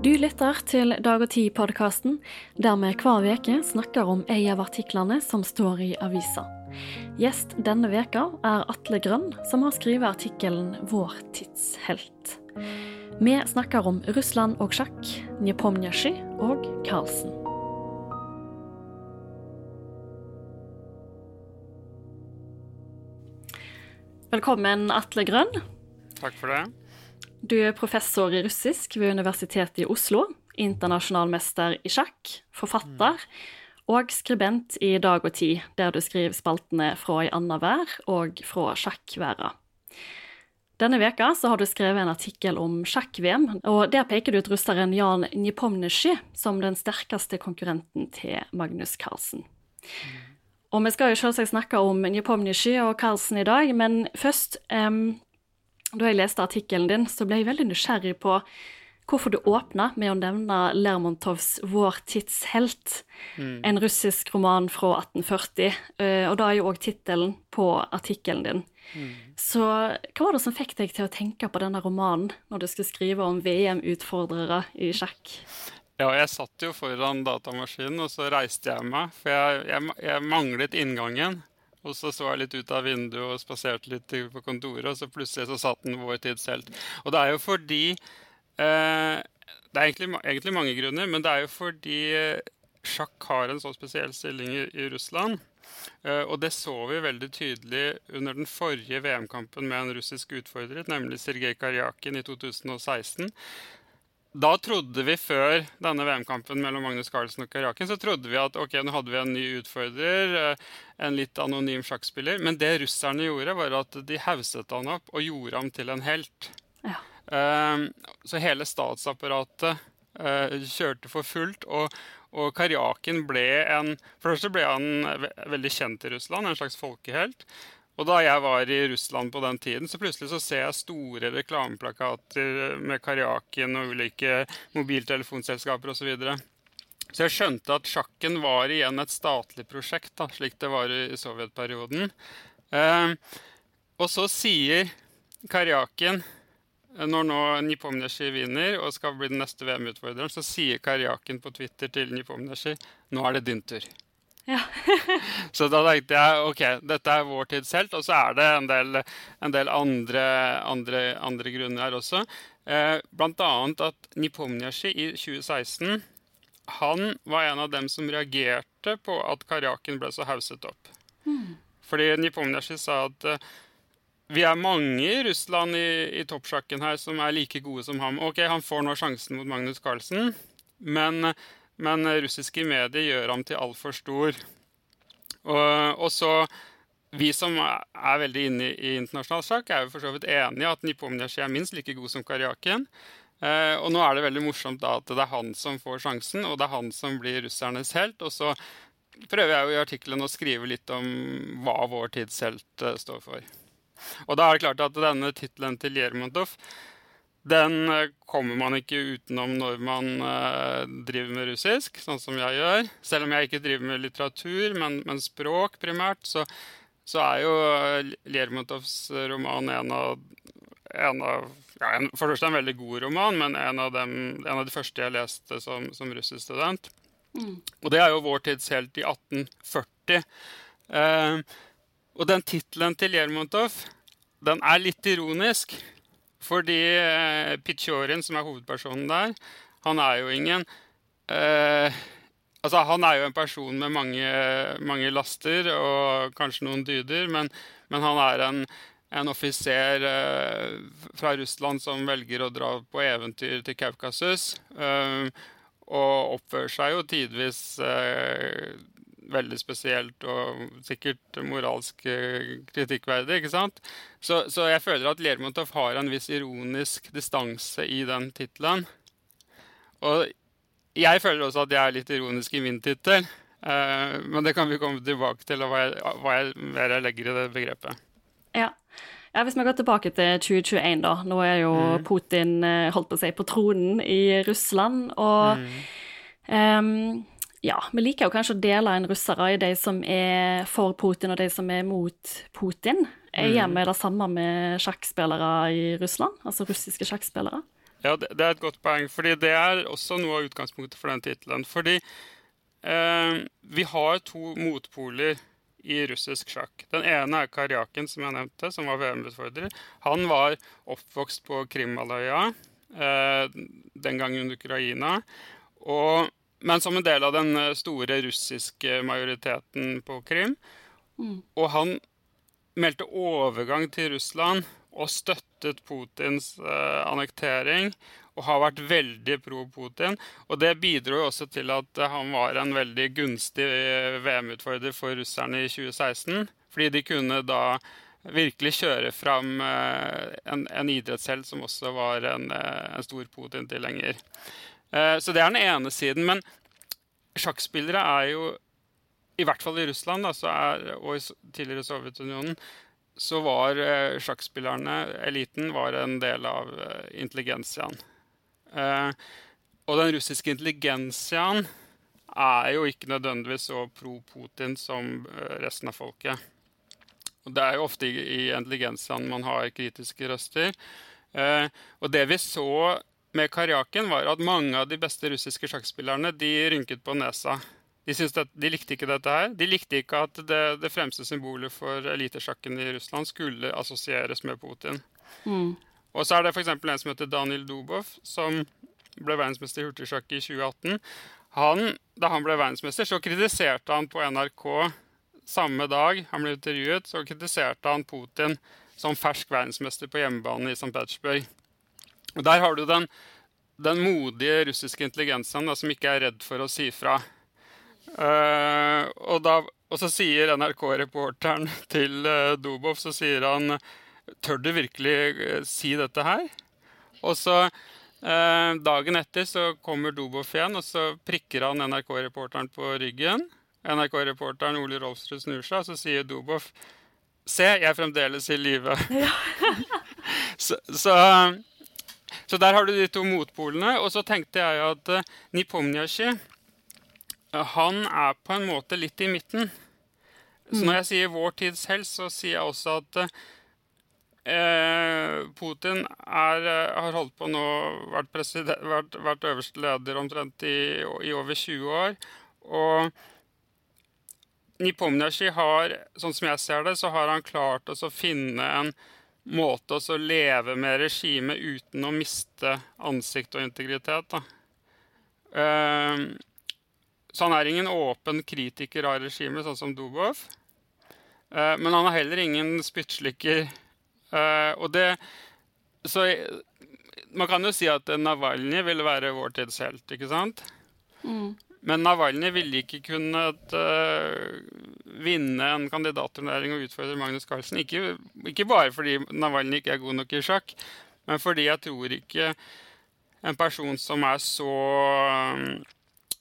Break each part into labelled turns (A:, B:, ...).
A: Du lytter til Dag og Tid-podkasten, der vi hver uke snakker om en av artiklene som står i avisa. Gjest denne veka er Atle Grønn, som har skrevet artikkelen 'Vår tids. Vi snakker om Russland og sjakk, Nepomniachtchi og Karlsen. Velkommen, Atle Grønn.
B: Takk for det.
A: Du er professor i russisk ved Universitetet i Oslo, internasjonal mester i sjakk, forfatter og skribent i Dag og Tid, der du skriver spaltene Fra ei anna vær og Fra sjakkværa. Denne veka så har du skrevet en artikkel om sjakk-VM, og der peker du ut russeren Jan Nipomnesjy som den sterkeste konkurrenten til Magnus Carlsen. Og vi skal jo selvsagt snakke om Nipomnesjy og Carlsen i dag, men først um, Da jeg leste artikkelen din, så ble jeg veldig nysgjerrig på hvorfor du åpna med å nevne Lermontovs 'Vår tids helt', mm. en russisk roman fra 1840. Og da er jo òg tittelen på artikkelen din. Mm. Så hva var det som fikk deg til å tenke på denne romanen når du skulle skrive om VM-utfordrere i sjakk?
B: Ja, jeg satt jo foran datamaskinen, og så reiste jeg meg. For jeg, jeg, jeg manglet inngangen. Og så så jeg litt ut av vinduet og spaserte litt på kontoret, og så plutselig så satt den vår tids helt. Og det er jo fordi eh, Det er egentlig, egentlig, mange grunner, men det er jo fordi eh, sjakk har en så spesiell stilling i, i Russland. Uh, og det så vi veldig tydelig under den forrige VM-kampen med en russisk utfordrer, nemlig Sergej Karjakin i 2016 da trodde vi før denne VM-kampen mellom Magnus Carlsen og Karjakin så trodde vi at ok, nå hadde vi en ny utfordrer, eh, en litt anonym sjakkspiller. Men det russerne gjorde, var at de hauset han opp og gjorde ham til en helt. Ja. Uh, så hele statsapparatet uh, kjørte for fullt. Og, og Karjakin ble en For det første ble han veldig kjent i Russland, en slags folkehelt. Og da jeg var i Russland på den tiden, så plutselig så ser jeg store reklameplakater med Karjakin og ulike mobiltelefonselskaper osv. Så, videre. så jeg skjønte at sjakken var igjen et statlig prosjekt, da, slik det var i sovjetperioden. Eh, og så sier Karjakin når nå Nipomnesji vinner og skal bli den neste VM-utfordreren, så sier Karjakin på Twitter til Nipomnesji nå er det din tur. Ja. så da tenkte jeg ok, dette er vår tids helt. Og så er det en del, en del andre, andre, andre, grunner her også. Eh, blant annet at Nipomnyashi i 2016 han var en av dem som reagerte på at Karjakin ble så hauset opp. Mm. Fordi Nipomnyashi sa at eh, vi er mange i Russland i, i toppsjakken her som er like gode som ham. Ok, han får nå sjansen mot Magnus Carlsen, men men russiske medier gjør ham til altfor stor. Og, og, så Vi som er veldig inne i internasjonal sak, er jo for så vidt enige at Nipomniachtchi er minst like god som Karjakin. Eh, og nå er det veldig morsomt da at det er han som får sjansen, og det er han som blir russernes helt. Og så prøver jeg jo i artikkelen å skrive litt om hva vår tids helt uh, står for. Og da er det klart at denne tittelen til Jermontov den eh, kommer man ikke utenom når man uh, driver med russisk, sånn som jeg gjør. Selv om jeg ikke driver med litteratur, men, men språk primært, så, så, er jo eh, Lermontovs roman en av, en av ja, en, For det første en veldig god roman, men en av, dem, en av de første jeg leste som, som russisk student. Mm. Og det er jo vår tids helt i 1840. Eh, og den tittelen til Lermontov, den er litt ironisk. Fordi uh, Pichorin, som er hovedpersonen der, han er jo ingen uh, Altså, han er jo en person med mange, mange laster og kanskje noen dyder, men, men han er en, en offiser uh, fra Russland som velger å dra på eventyr til Kaukasus. Eh, og oppfører seg jo tidvis eh, veldig spesielt og sikkert moralsk eh, kritikkverdig. ikke sant? Så, så jeg føler at Lermontov har en viss ironisk distanse i den tittelen. Og jeg føler også at jeg er litt ironisk i min tittel. Eh, men det kan vi komme tilbake til, og hva jeg, hva jeg, hva jeg legger i det begrepet.
A: Ja. Ja, Hvis vi går tilbake til 2021, da. Nå er jo mm. Putin eh, holdt på å si, på tronen i Russland. Og mm. um, ja, vi liker jo kanskje å dele inn russere i de som er for Putin, og de som er mot Putin. Jeg gjør mm. vi det samme med sjakkspillere i Russland? Altså russiske sjakkspillere?
B: Ja, det, det, er et godt poeng. fordi det er også noe av utgangspunktet for den tittelen. Fordi eh, vi har to motpoler i russisk sjakk. Den ene er Karjakin, som jeg nevnte, som var VM-utfordrer. Han var oppvokst på Krimhalvøya, eh, den gangen under Ukraina. Og, men som en del av den eh, store russiske majoriteten på Krim. Mm. Og han meldte overgang til Russland og støttet Putins eh, annektering og har vært veldig pro Putin. Og det bidro jo også til at han var en veldig gunstig eh, VM-utfordrer for russerne i 2016. Fordi de kunne da virkelig kjøre fram eh, en, en idrettshelt som også var en, eh, en stor Putin-tilhenger. Så det er den ene siden. Men sjakkspillere er jo, i hvert fall i Russland da, er, og i tidligere Sovjetunionen, så var eh, sjakkspillerne, eliten, var en del av eh, intelligensiaen. Eh, og den russiske intelligensiaen er jo ikke nødvendigvis så pro Putin som resten av folket. Og det er jo ofte i intelligensiaen man har kritiske røster. og det vi så med Karjakin, var at mange av de beste russiske sjakkspillerne de rynket på nesa de, at, de, likte ikke dette her. De likte ikke at det, det fremste symbolet for elitesjakken i Russland skulle assosieres med Putin. Mm. Og så er det f.eks. en som heter Daniel Dubov, som ble verdensmester i hurtigsjakk i 2018. Han, da han ble verdensmester, så kritiserte han på NRK samme dag han ble intervjuet, så kritiserte han Putin som fersk verdensmester på hjemmebane i St. Petersburg. Og Der har du den, den modige russiske intelligensen da, som ikke er redd for å si fra. Uh, og, da, og, så sier NRK-reporteren til uh, Dobov så sier han Tør du virkelig uh, si dette her? Og så dagen etter så kommer Dobov igjen, og så prikker han NRK-reporteren på ryggen. NRK-reporteren Ole Rolfsrud snur seg, og så sier Dobov Se, jeg er fremdeles i live. Ja. så, så, så, der har du de to motpolene. Og så tenkte jeg at uh, Nipomniachi han er på en måte litt i midten. Så når jeg sier vår tids helst, så sier jeg også at eh, Putin er, eh, har holdt på nå, vært, vært, vært øverste leder omtrent i, i, over 20 år. Og Nipomniachi har, sånn som jeg ser det, så har han klart å finne en måte å leve med regimet uten å miste ansikt og integritet. Uh, så han er ingen åpen kritiker av regimet, sånn som Dubov. Uh, men han er heller ingen spyttslikker. Uh, og det Så man kan jo si at Navalnyj ville være vår tids helt, ikke sant? Mm. Men Navalnyj ville ikke kunnet uh, vinne en kandidatturnering og utfordre Magnus Carlsen. Ikke, ikke bare fordi Navalnyj ikke er god nok i sjakk, men fordi jeg tror ikke en person som er så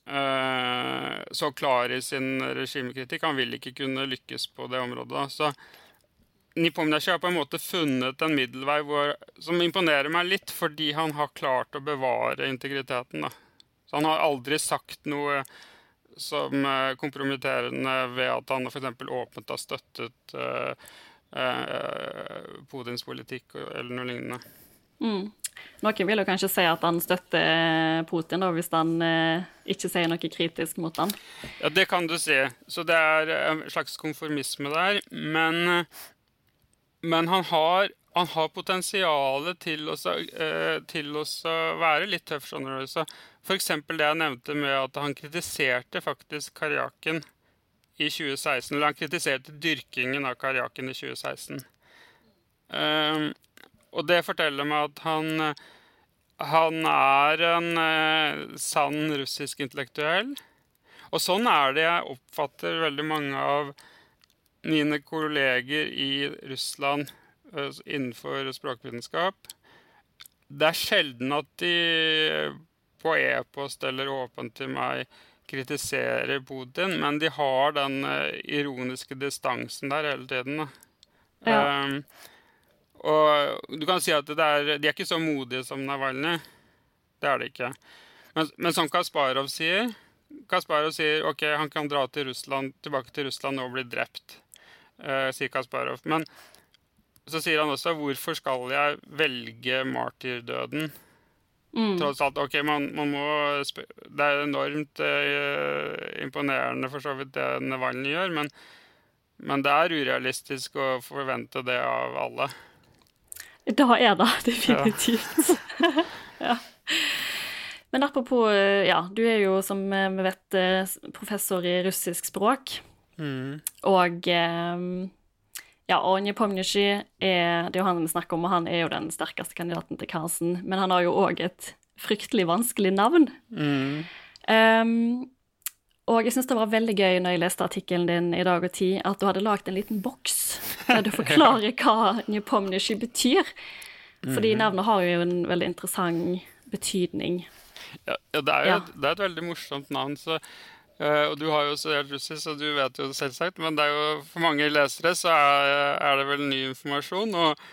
B: Eh, så klar i sin regimekritikk. Han vil ikke kunne lykkes på det området. Så Nipomniachtchi har på en måte funnet en middelvei hvor, som imponerer meg litt, fordi han har klart å bevare integriteten. Da. Så han har aldri sagt noe som er kompromitterende ved at han f.eks. åpent har støttet uh, uh, Putins politikk eller noe lignende.
A: Mm. Noen vil jo kanskje si at han støtter eh, Putin, da, hvis han eh, ikke sier noe kritisk mot han.
B: Ja, det kan du si. Så det er en slags konformisme der. Men, men han har han har potensial til, eh, til å være litt tøff. skjønner du. Så F.eks. det jeg nevnte med at han kritiserte faktisk Karjakin i 2016. Eller han kritiserte dyrkingen av Karjakin i 2016. Um, og det forteller meg at han, han er en eh, sann russisk intellektuell. Og sånn er det jeg oppfatter veldig mange av mine kolleger i Russland innenfor språkvitenskap. Det er sjelden at de på e-post eller åpent til meg kritiserer Putin, men de har den uh, ironiske distansen der hele tiden. Ja. Um, og du kan si at er, de er ikke så modige som Navalnyj. Det er de ikke. Men, men som Kasparov sier Kasparov sier ok, han kan dra til Russland, tilbake til Russland og bli drept, uh, sier Kasparov. Men så sier han også hvorfor skal jeg velge martyrdøden Mm. Tross alt, ok, man, man må Det er enormt eh, imponerende for så vidt det Navalny gjør, men, men det er urealistisk å forvente det av alle.
A: Da er det definitivt. Ja. ja. Men apropos, eh, ja, du er jo som vi vet eh, professor i russisk språk. Mm. Og eh, ja, og Nepomnysky er det er jo han vi snakker om, og han er jo den sterkeste kandidaten til Karlsen. Men han har jo òg et fryktelig vanskelig navn. Mm. Um, og jeg syns det var veldig gøy når jeg leste artikkelen din i Dag og Tid, at du hadde lagd en liten boks der du forklarer hva Nepomnysky betyr. Fordi mhm. navnet har jo en veldig interessant betydning.
B: Ja, ja, det, er jo, ja. det er et veldig morsomt navn. Så, uh, og du har jo studert russisk, så du vet jo det selvsagt. Men det er jo, for mange lesere så er, er, det vel ny informasjon. Og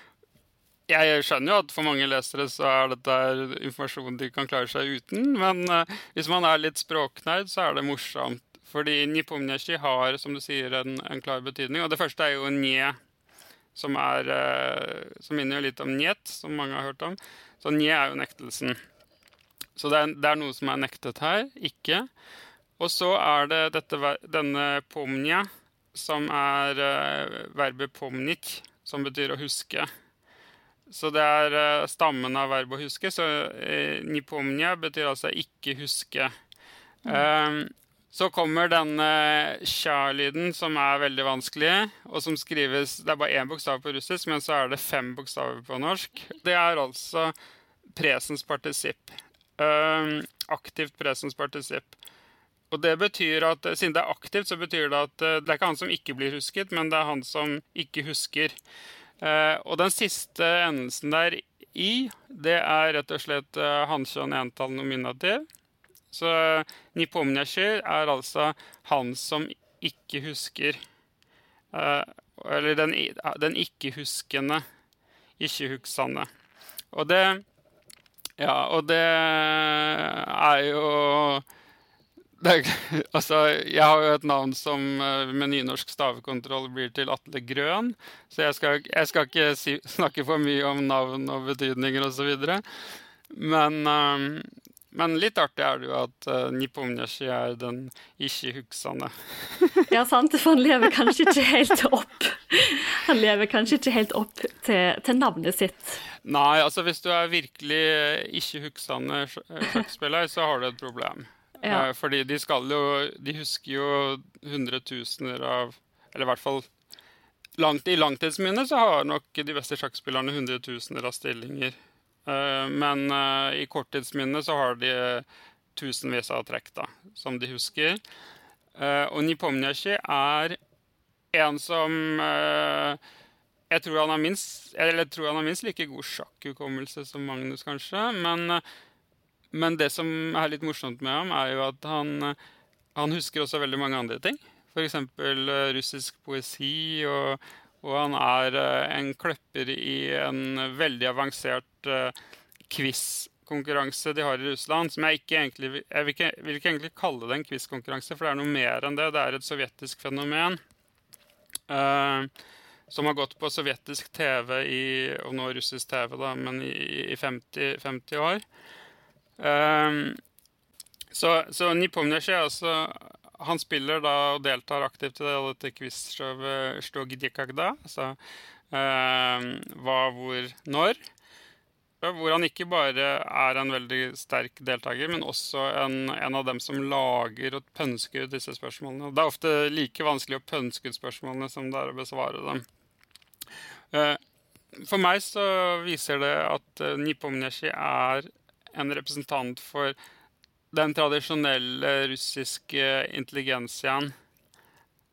B: jeg skjønner jo at for mange lesere så er dette informasjon de kan klare seg uten. Men uh, hvis man er litt språknerd, så er det morsomt. Fordi nipomnyashi har, som du sier, en, en, klar betydning. Og det første er jo nje, som, er, uh, som minner jo litt om njet, som mange har hørt om. Så nje er jo nektelsen. Så det er, det er, noe som er nektet her, ikke. Og så er det dette, denne pomnia, som er uh, verbet pomnik, som betyr å huske. Så det er uh, stammen av verbet å huske. Så uh, nipomnia betyr altså ikke huske. Mm. Um, så kommer denne sja-lyden, som er veldig vanskelig, og som skrives Det er bare én bokstav på russisk, men så er det fem bokstaver på norsk. Det er altså presens partisipp. Uh, aktivt presens partisipp. Og det betyr at, Siden det er aktivt, så betyr det at uh, det er ikke han som ikke blir husket, men det er han som ikke husker. Uh, og den siste endelsen der i, det er rett og slett hankjønn entall nominativ. Så uh, er altså han som ikke husker. Eller den, den ikke-huskende, ikke-huksende. Og det ja, og det er jo det, altså, jeg har jo et navn som eh, med nynorsk stavekontroll blir til Atle Grøn. Så jeg skal, jeg skal ikke si, snakke for mye om navn og betydninger osv. Men, um, men litt artig er det jo at uh, Nipomnyashi er den ikke-huksende.
A: ja, sant. For han lever kanskje ikke helt opp Han lever kanskje ikke helt opp til, til navnet sitt.
B: Nei, altså hvis du er virkelig ikke-huksende sjakkspiller, så har du et problem. Ja. Eh, fordi de skal jo De husker jo hundretusener av Eller i hvert fall langt, i langtidsminnet så har nok de beste sjakkspillerne hundretusener av stillinger. Eh, men eh, i korttidsminnet så har de tusenvis av trekk da, som de husker. Og Nipomnyashi er en som jeg tror, han har minst, eller tror han har minst like god sjakkhukommelse som Magnus, kanskje. Men, men, det som er litt morsomt med ham, er jo at han, han husker også veldig mange andre ting. F.eks. Uh, russisk poesi, og, og, han er uh, en kløpper i en veldig avansert uh, quiz-konkurranse de har i Russland. som Jeg ikke egentlig, jeg vil ikke, vil ikke egentlig kalle det en quiz-konkurranse, for det er noe mer enn det. Det er et sovjetisk fenomen. Uh, som har gått på sovjetisk TV i, og nå russisk TV, da, men i, i 50, 50, år. Um, så, så Nipomnesj altså, han spiller da og deltar aktivt i det, dette quizshowet Stogdikagda, altså um, hva, hvor, når. Hvor han ikke bare er en veldig sterk deltaker, men også en, en, av dem som lager og pønsker ut disse spørsmålene. Det er ofte like vanskelig å pønske ut spørsmålene som det er å besvare dem. Uh, for meg så viser det at eh, Nipomnesji er en representant for den tradisjonelle russiske intelligensiaen,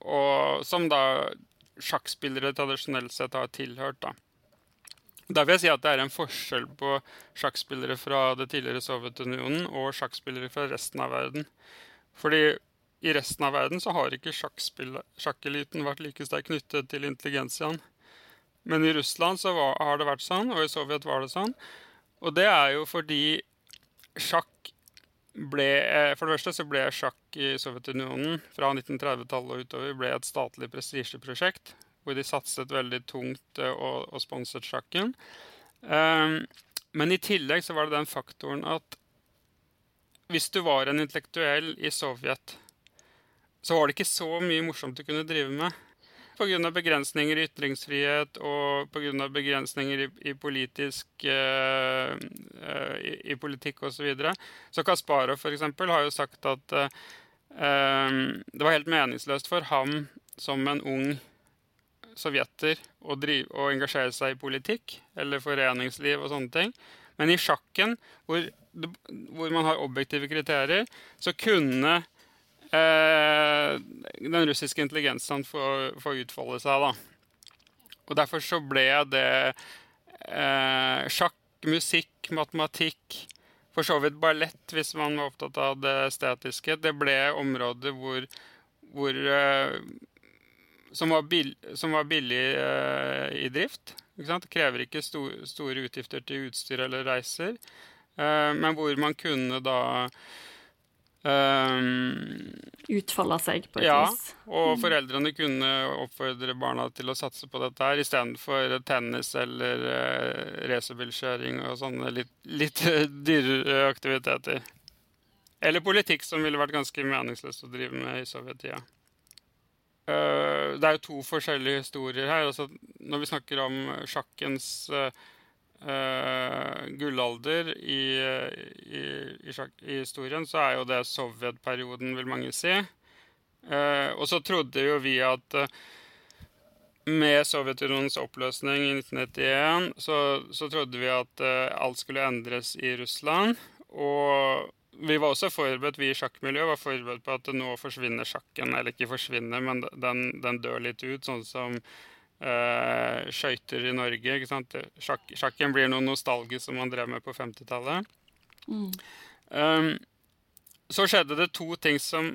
B: og som da sjakkspillere tradisjonelt sett har tilhørt. da. Der vil jeg si at det er en forskjell på sjakkspillere fra det tidligere Sovjetunionen og sjakkspillere fra resten av verden. Fordi i resten av verden så har ikke sjakkeliten vært like sterkt knyttet til intelligensiaen. Men i Russland så var, har det vært sånn, og i Sovjet var det sånn. Og det er jo fordi sjakk ble eh, For det første så ble sjakk i Sovjetunionen fra 1930-tallet og utover ble et statlig prestisjeprosjekt. Hvor de satset veldig tungt eh, og, og sponset sjakken. Um, men i tillegg så var det den faktoren at hvis du var en intellektuell i Sovjet, så var det ikke så mye morsomt du kunne drive med. Pga. begrensninger i ytringsfrihet og pga. begrensninger i, i politisk uh, uh, i, i politikk osv. Så, videre. så Kasparov eksempel, har jo sagt at uh, det var helt meningsløst for ham som en ung sovjeter å, drive, å engasjere seg i politikk eller foreningsliv og sånne ting. Men i sjakken, hvor, hvor man har objektive kriterier, så kunne eh, den russiske intelligensen får, få, utfolde seg. Da. Og derfor så ble det eh, sjakk, musikk, matematikk For så vidt ballett, hvis man var opptatt av det estetiske. Det ble områder hvor, hvor eh, som, var bill, som, var billig eh, i drift. Det krever ikke stor, store utgifter til utstyr eller reiser. Eh, men hvor man kunne da
A: Um, Utfolde seg på et
B: ja, vis. Ja, og mm. foreldrene kunne oppfordre barna til å satse på dette her istedenfor tennis eller uh, racerbilkjøring og sånne litt, litt dyrere aktiviteter. Eller politikk, som ville vært ganske meningsløst å drive med i sovjettida. Uh, det er jo to forskjellige historier her. Altså, når vi snakker om sjakkens uh, uh, gullalder i, i, i, i, historien, så er jo det sovjetperioden, vil mange si. Uh, og så trodde jo vi at uh, med Sovjetunionens oppløsning i 1991 så, så trodde vi at alt skulle endres i Russland. Og vi var også forberedt, vi i sjakkmiljøet var forberedt på at nå forsvinner sjakken. Eller ikke forsvinner, men den, den dør litt ut, sånn som uh, skøyter i Norge. ikke sant? Sjakk, sjakken blir noe nostalgisk som man drev med på 50-tallet. Mm. Um, så skjedde det to ting som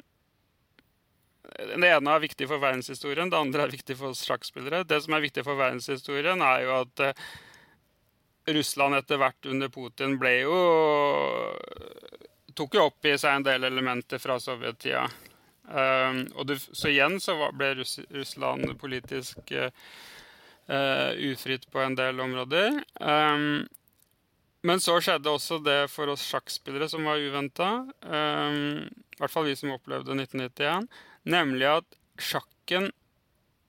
B: Det ene er viktig for verdenshistorien, det andre er viktig for oss sjakkspillere. Det som er viktig for verdenshistorien, er jo at uh, Russland etter hvert under Putin ble jo tok jo opp i seg en del elementer fra sovjettida. Um, og det, så igjen så ble Russ Russland politisk uh, ufritt på en del områder. Um, men så skjedde også det for oss sjakkspillere som var uventa. Um, I hvert fall vi som opplevde 1991. Nemlig at sjakken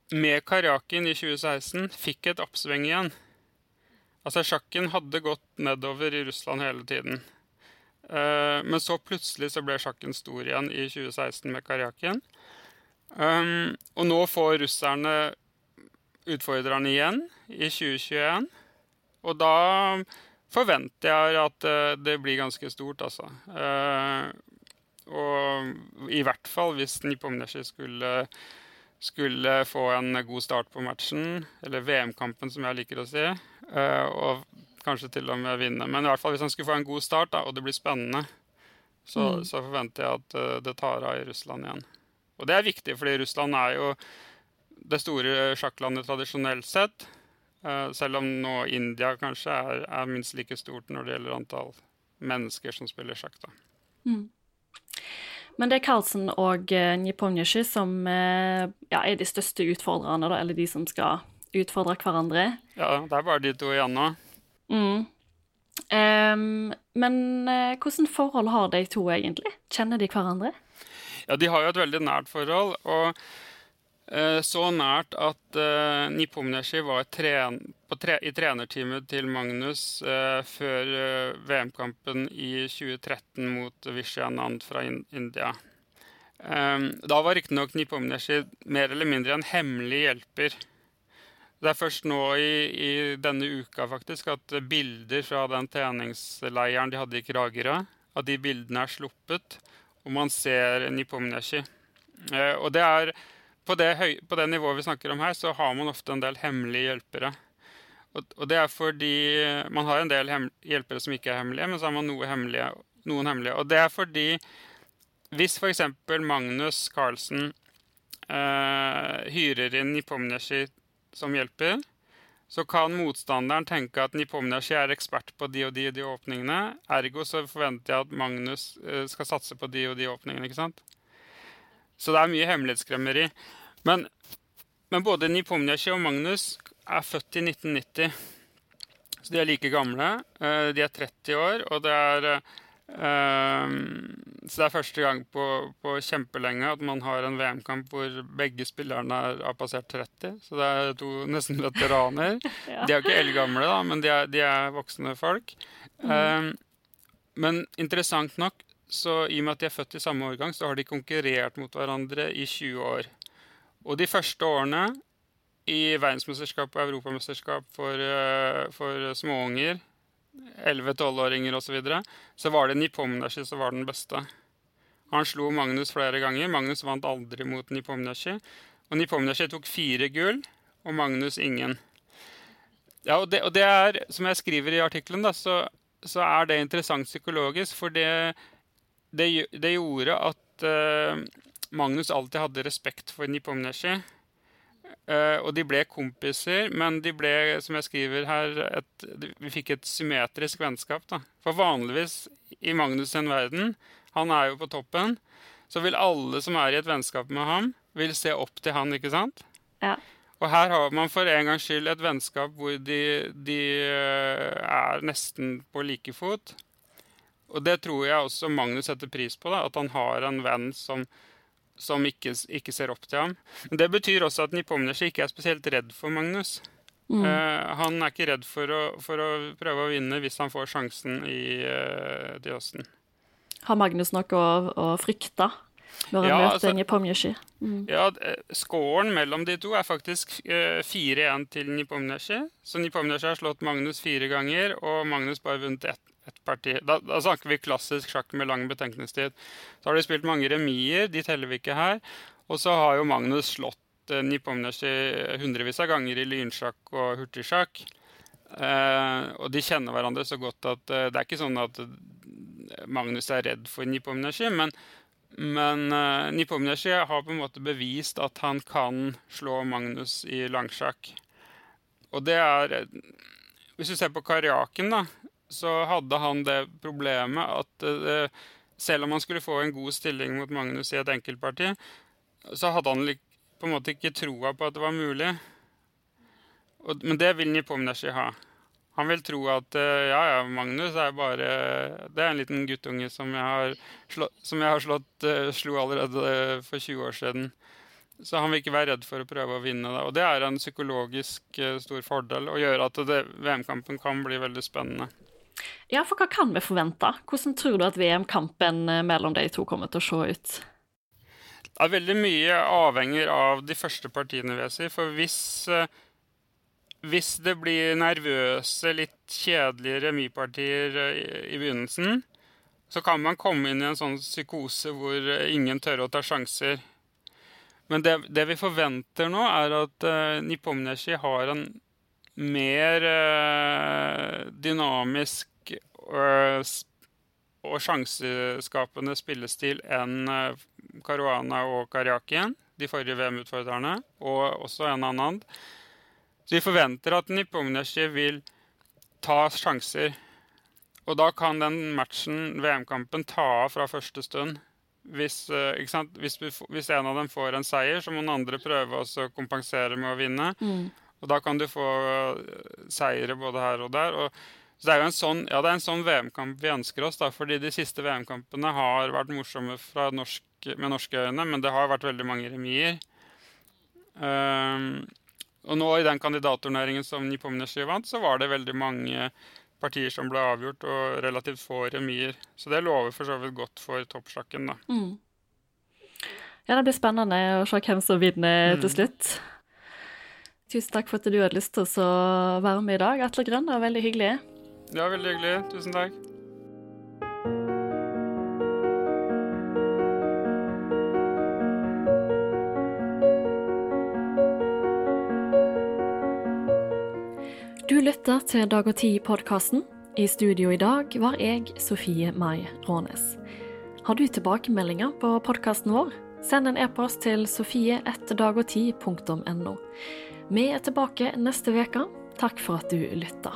B: med Karjakin i 2016 fikk et oppsving igjen. Altså Sjakken hadde gått nedover i Russland hele tiden. Uh, men så plutselig så ble sjakken stor igjen i 2016 med Karjakin. Um, og nå får russerne utfordrerne igjen i 2021. Og da forventer jeg at uh, det blir ganske stort, altså. Og i hvert fall hvis Nipomnesji skulle, skulle få en god start på matchen, eller VM-kampen, som jeg liker å si, og kanskje til og med vinne. Men i hvert fall hvis han skulle få en god start da, og det blir spennende, så, mm. så forventer jeg at uh, det tar av i Russland igjen. Og det er viktig, fordi Russland er jo det store sjakklandet tradisjonelt sett. Uh, selv om nå India kanskje er, er, minst like stort når det gjelder antall mennesker som spiller sjakk. da. Mm.
A: Men det er Carlsen og uh, Nipomnesji som uh, ja, er de største utfordrerne, da, eller de som skal utfordre hverandre.
B: Ja, det er bare de to igjen nå. Mm.
A: Um, men uh, hvordan forhold har de to egentlig? Kjenner de hverandre?
B: Ja, De har jo et veldig nært forhold. og uh, Så nært at uh, eh, Nipomnesji var tren tre i trenerteamet til Magnus uh, før VM-kampen i 2013 mot Vishyanand fra in India. Um, da var riktignok Nipomnesji mer eller mindre en hemmelig hjelper det er først nå i, i, denne uka faktisk at bilder fra den treningsleiren de hadde i Kragerø, at de bildene er sluppet, og man ser Nipomnesji. Eh, og det er på det, høy, på det, nivået vi snakker om her, så har man ofte en del hemmelige hjelpere. Og, og det er fordi Man har en del hjelpere som ikke er hemmelige, men så har man noe hemmelige, noen hemmelige. Og det er fordi hvis f.eks. Magnus Carlsen eh, hyrer inn Nipomnesji som hjelper, så kan motstanderen tenke at Nipomniachi er ekspert på de og de de åpningene. Ergo så forventer jeg at Magnus eh, skal satse på de og de åpningene. ikke sant? Så det er mye hemmelighetskremmeri. Men, men både Nipomniachi og Magnus er født i 1990. Så de er like gamle. Uh, de er 30 år, og det er uh, Så det er første gang på, på, kjempelenge at man har en VM-kamp hvor begge spillerne er, har passert 30. Så det er to nesten veteraner. ja. De er jo ikke eldgamle, da, men de er, de er voksne folk. Mm. men interessant nok så i og med at de er født i samme årgang, så har de konkurrert mot hverandre i 20 år. Og de første årene i verdensmesterskap og europamesterskap for, uh, for småunger, 11-12-åringer osv., så, videre, så var det Nipomnashi som var den beste. Han slo Magnus flere ganger. Magnus vant aldri mot Nipomnashi. Og Nipomnashi tok fire gull, og Magnus ingen. Ja, og det, og det er, som jeg skriver i artikkelen, så, så, er det interessant psykologisk, for det det, det gjorde at uh, Magnus alltid hadde respekt for Nipomneshi. Uh, og de ble kompiser, men de ble, som jeg skriver her, et, vi fikk et symmetrisk vennskap. Da. For vanligvis i Magnus' sin verden, han er jo på toppen, så vil alle som er i et vennskap med ham, vil se opp til han, ikke sant?
A: Ja.
B: Og her har man for en gangs skyld et vennskap hvor de, de uh, er nesten på like fot. Og det tror jeg også Magnus setter pris på, da, at han har en venn som, som ikke, ikke, ser opp til ham. Men det betyr også at Nipomnesi ikke er spesielt redd for Magnus. Mm. Uh, han er ikke redd for å, for å, prøve å vinne hvis han får sjansen i, uh, til høsten.
A: Har Magnus noe å, å frykte når han ja, møter altså, Nipomnesji?
B: Mm. Ja, Skåren Scoren mellom de to er faktisk uh, 4-1 til Nipomnesi. Så Nipomnesi har slått Magnus fire ganger, og Magnus bare vunnet ett et parti. Da, da, snakker vi klassisk sjakk med lang betenkningstid. Så har de spilt mange remier, de teller vi ikke her. Og så har jo Magnus slått eh, Nipomnesji hundrevis av ganger i lynsjakk og hurtigsjakk. Eh, og de kjenner hverandre så godt at eh, det er ikke sånn at Magnus er redd for Nipomnesji, men, men eh, Nipomnesji har på en måte bevist at han kan slå Magnus i langsjakk. Og det er Hvis du ser på Karjaken, da, så hadde han det problemet at uh, selv om han skulle få en god stilling mot Magnus i et enkeltparti, så hadde han på en måte ikke troa på at det var mulig. Og, men det vil Nipomneshi ha. Han vil tro at uh, ja, ja, Magnus er bare Det er en liten guttunge som jeg har, slå, som jeg har slått, uh, slo allerede for 20 år siden. Så han vil ikke være redd for å prøve å vinne. Da. Og det er en psykologisk stor fordel og gjør at VM-kampen kan bli veldig spennende.
A: Ja, for hva kan vi forvente? Hvordan tror du at VM-kampen eh, mellom de to kommer til å se ut?
B: Det er veldig mye avhenger av de første partiene, vil jeg si. For hvis, eh, hvis det blir nervøse, litt kjedelige remispartier i, i begynnelsen, så kan man komme inn i en sånn psykose hvor ingen tør å ta sjanser. Men det, det vi forventer nå, er at uh, Nipomneshi har en mer uh, dynamisk uh, og sjanseskapende spillestil enn uh, Caruana og Karjakin, de forrige VM-utfordrerne, og også en annen. Så vi forventer at Nipomnesji vil ta sjanser. Og da kan den matchen, VM-kampen, ta av fra første stund. Hvis, hvis, hvis, en av dem får en seier, så må den andre prøve å kompensere med å vinne. Mm. Og da kan du få eh, seire både her og der. Og, så det er jo en sånn, ja, det er en sånn VM-kamp vi ønsker oss, da, fordi de siste VM-kampene har vært morsomme norsk, med norske øyne, men det har vært veldig mange remier. Um, og nå i den kandidatturneringen som Nipomnesjy vant, så var det veldig mange partier som ble avgjort, og relativt få remier. Så det lover for så vidt godt for toppsjakken, da. Mm.
A: Ja, det blir spennende å se hvem som vinner mm. til slutt. Tusen takk for at du hadde lyst til å være med i dag, Atle Grønn. Det var veldig hyggelig.
B: Ja, veldig hyggelig. Tusen takk.
A: Du lytter til Dag og Tid-podkasten. I studio i dag var jeg, Sofie Mai Rånes. Har du tilbakemeldinger på podkasten vår? Send en e-post til sofie1dagogti.no. Vi er tilbake neste uke. Takk for at du lytta.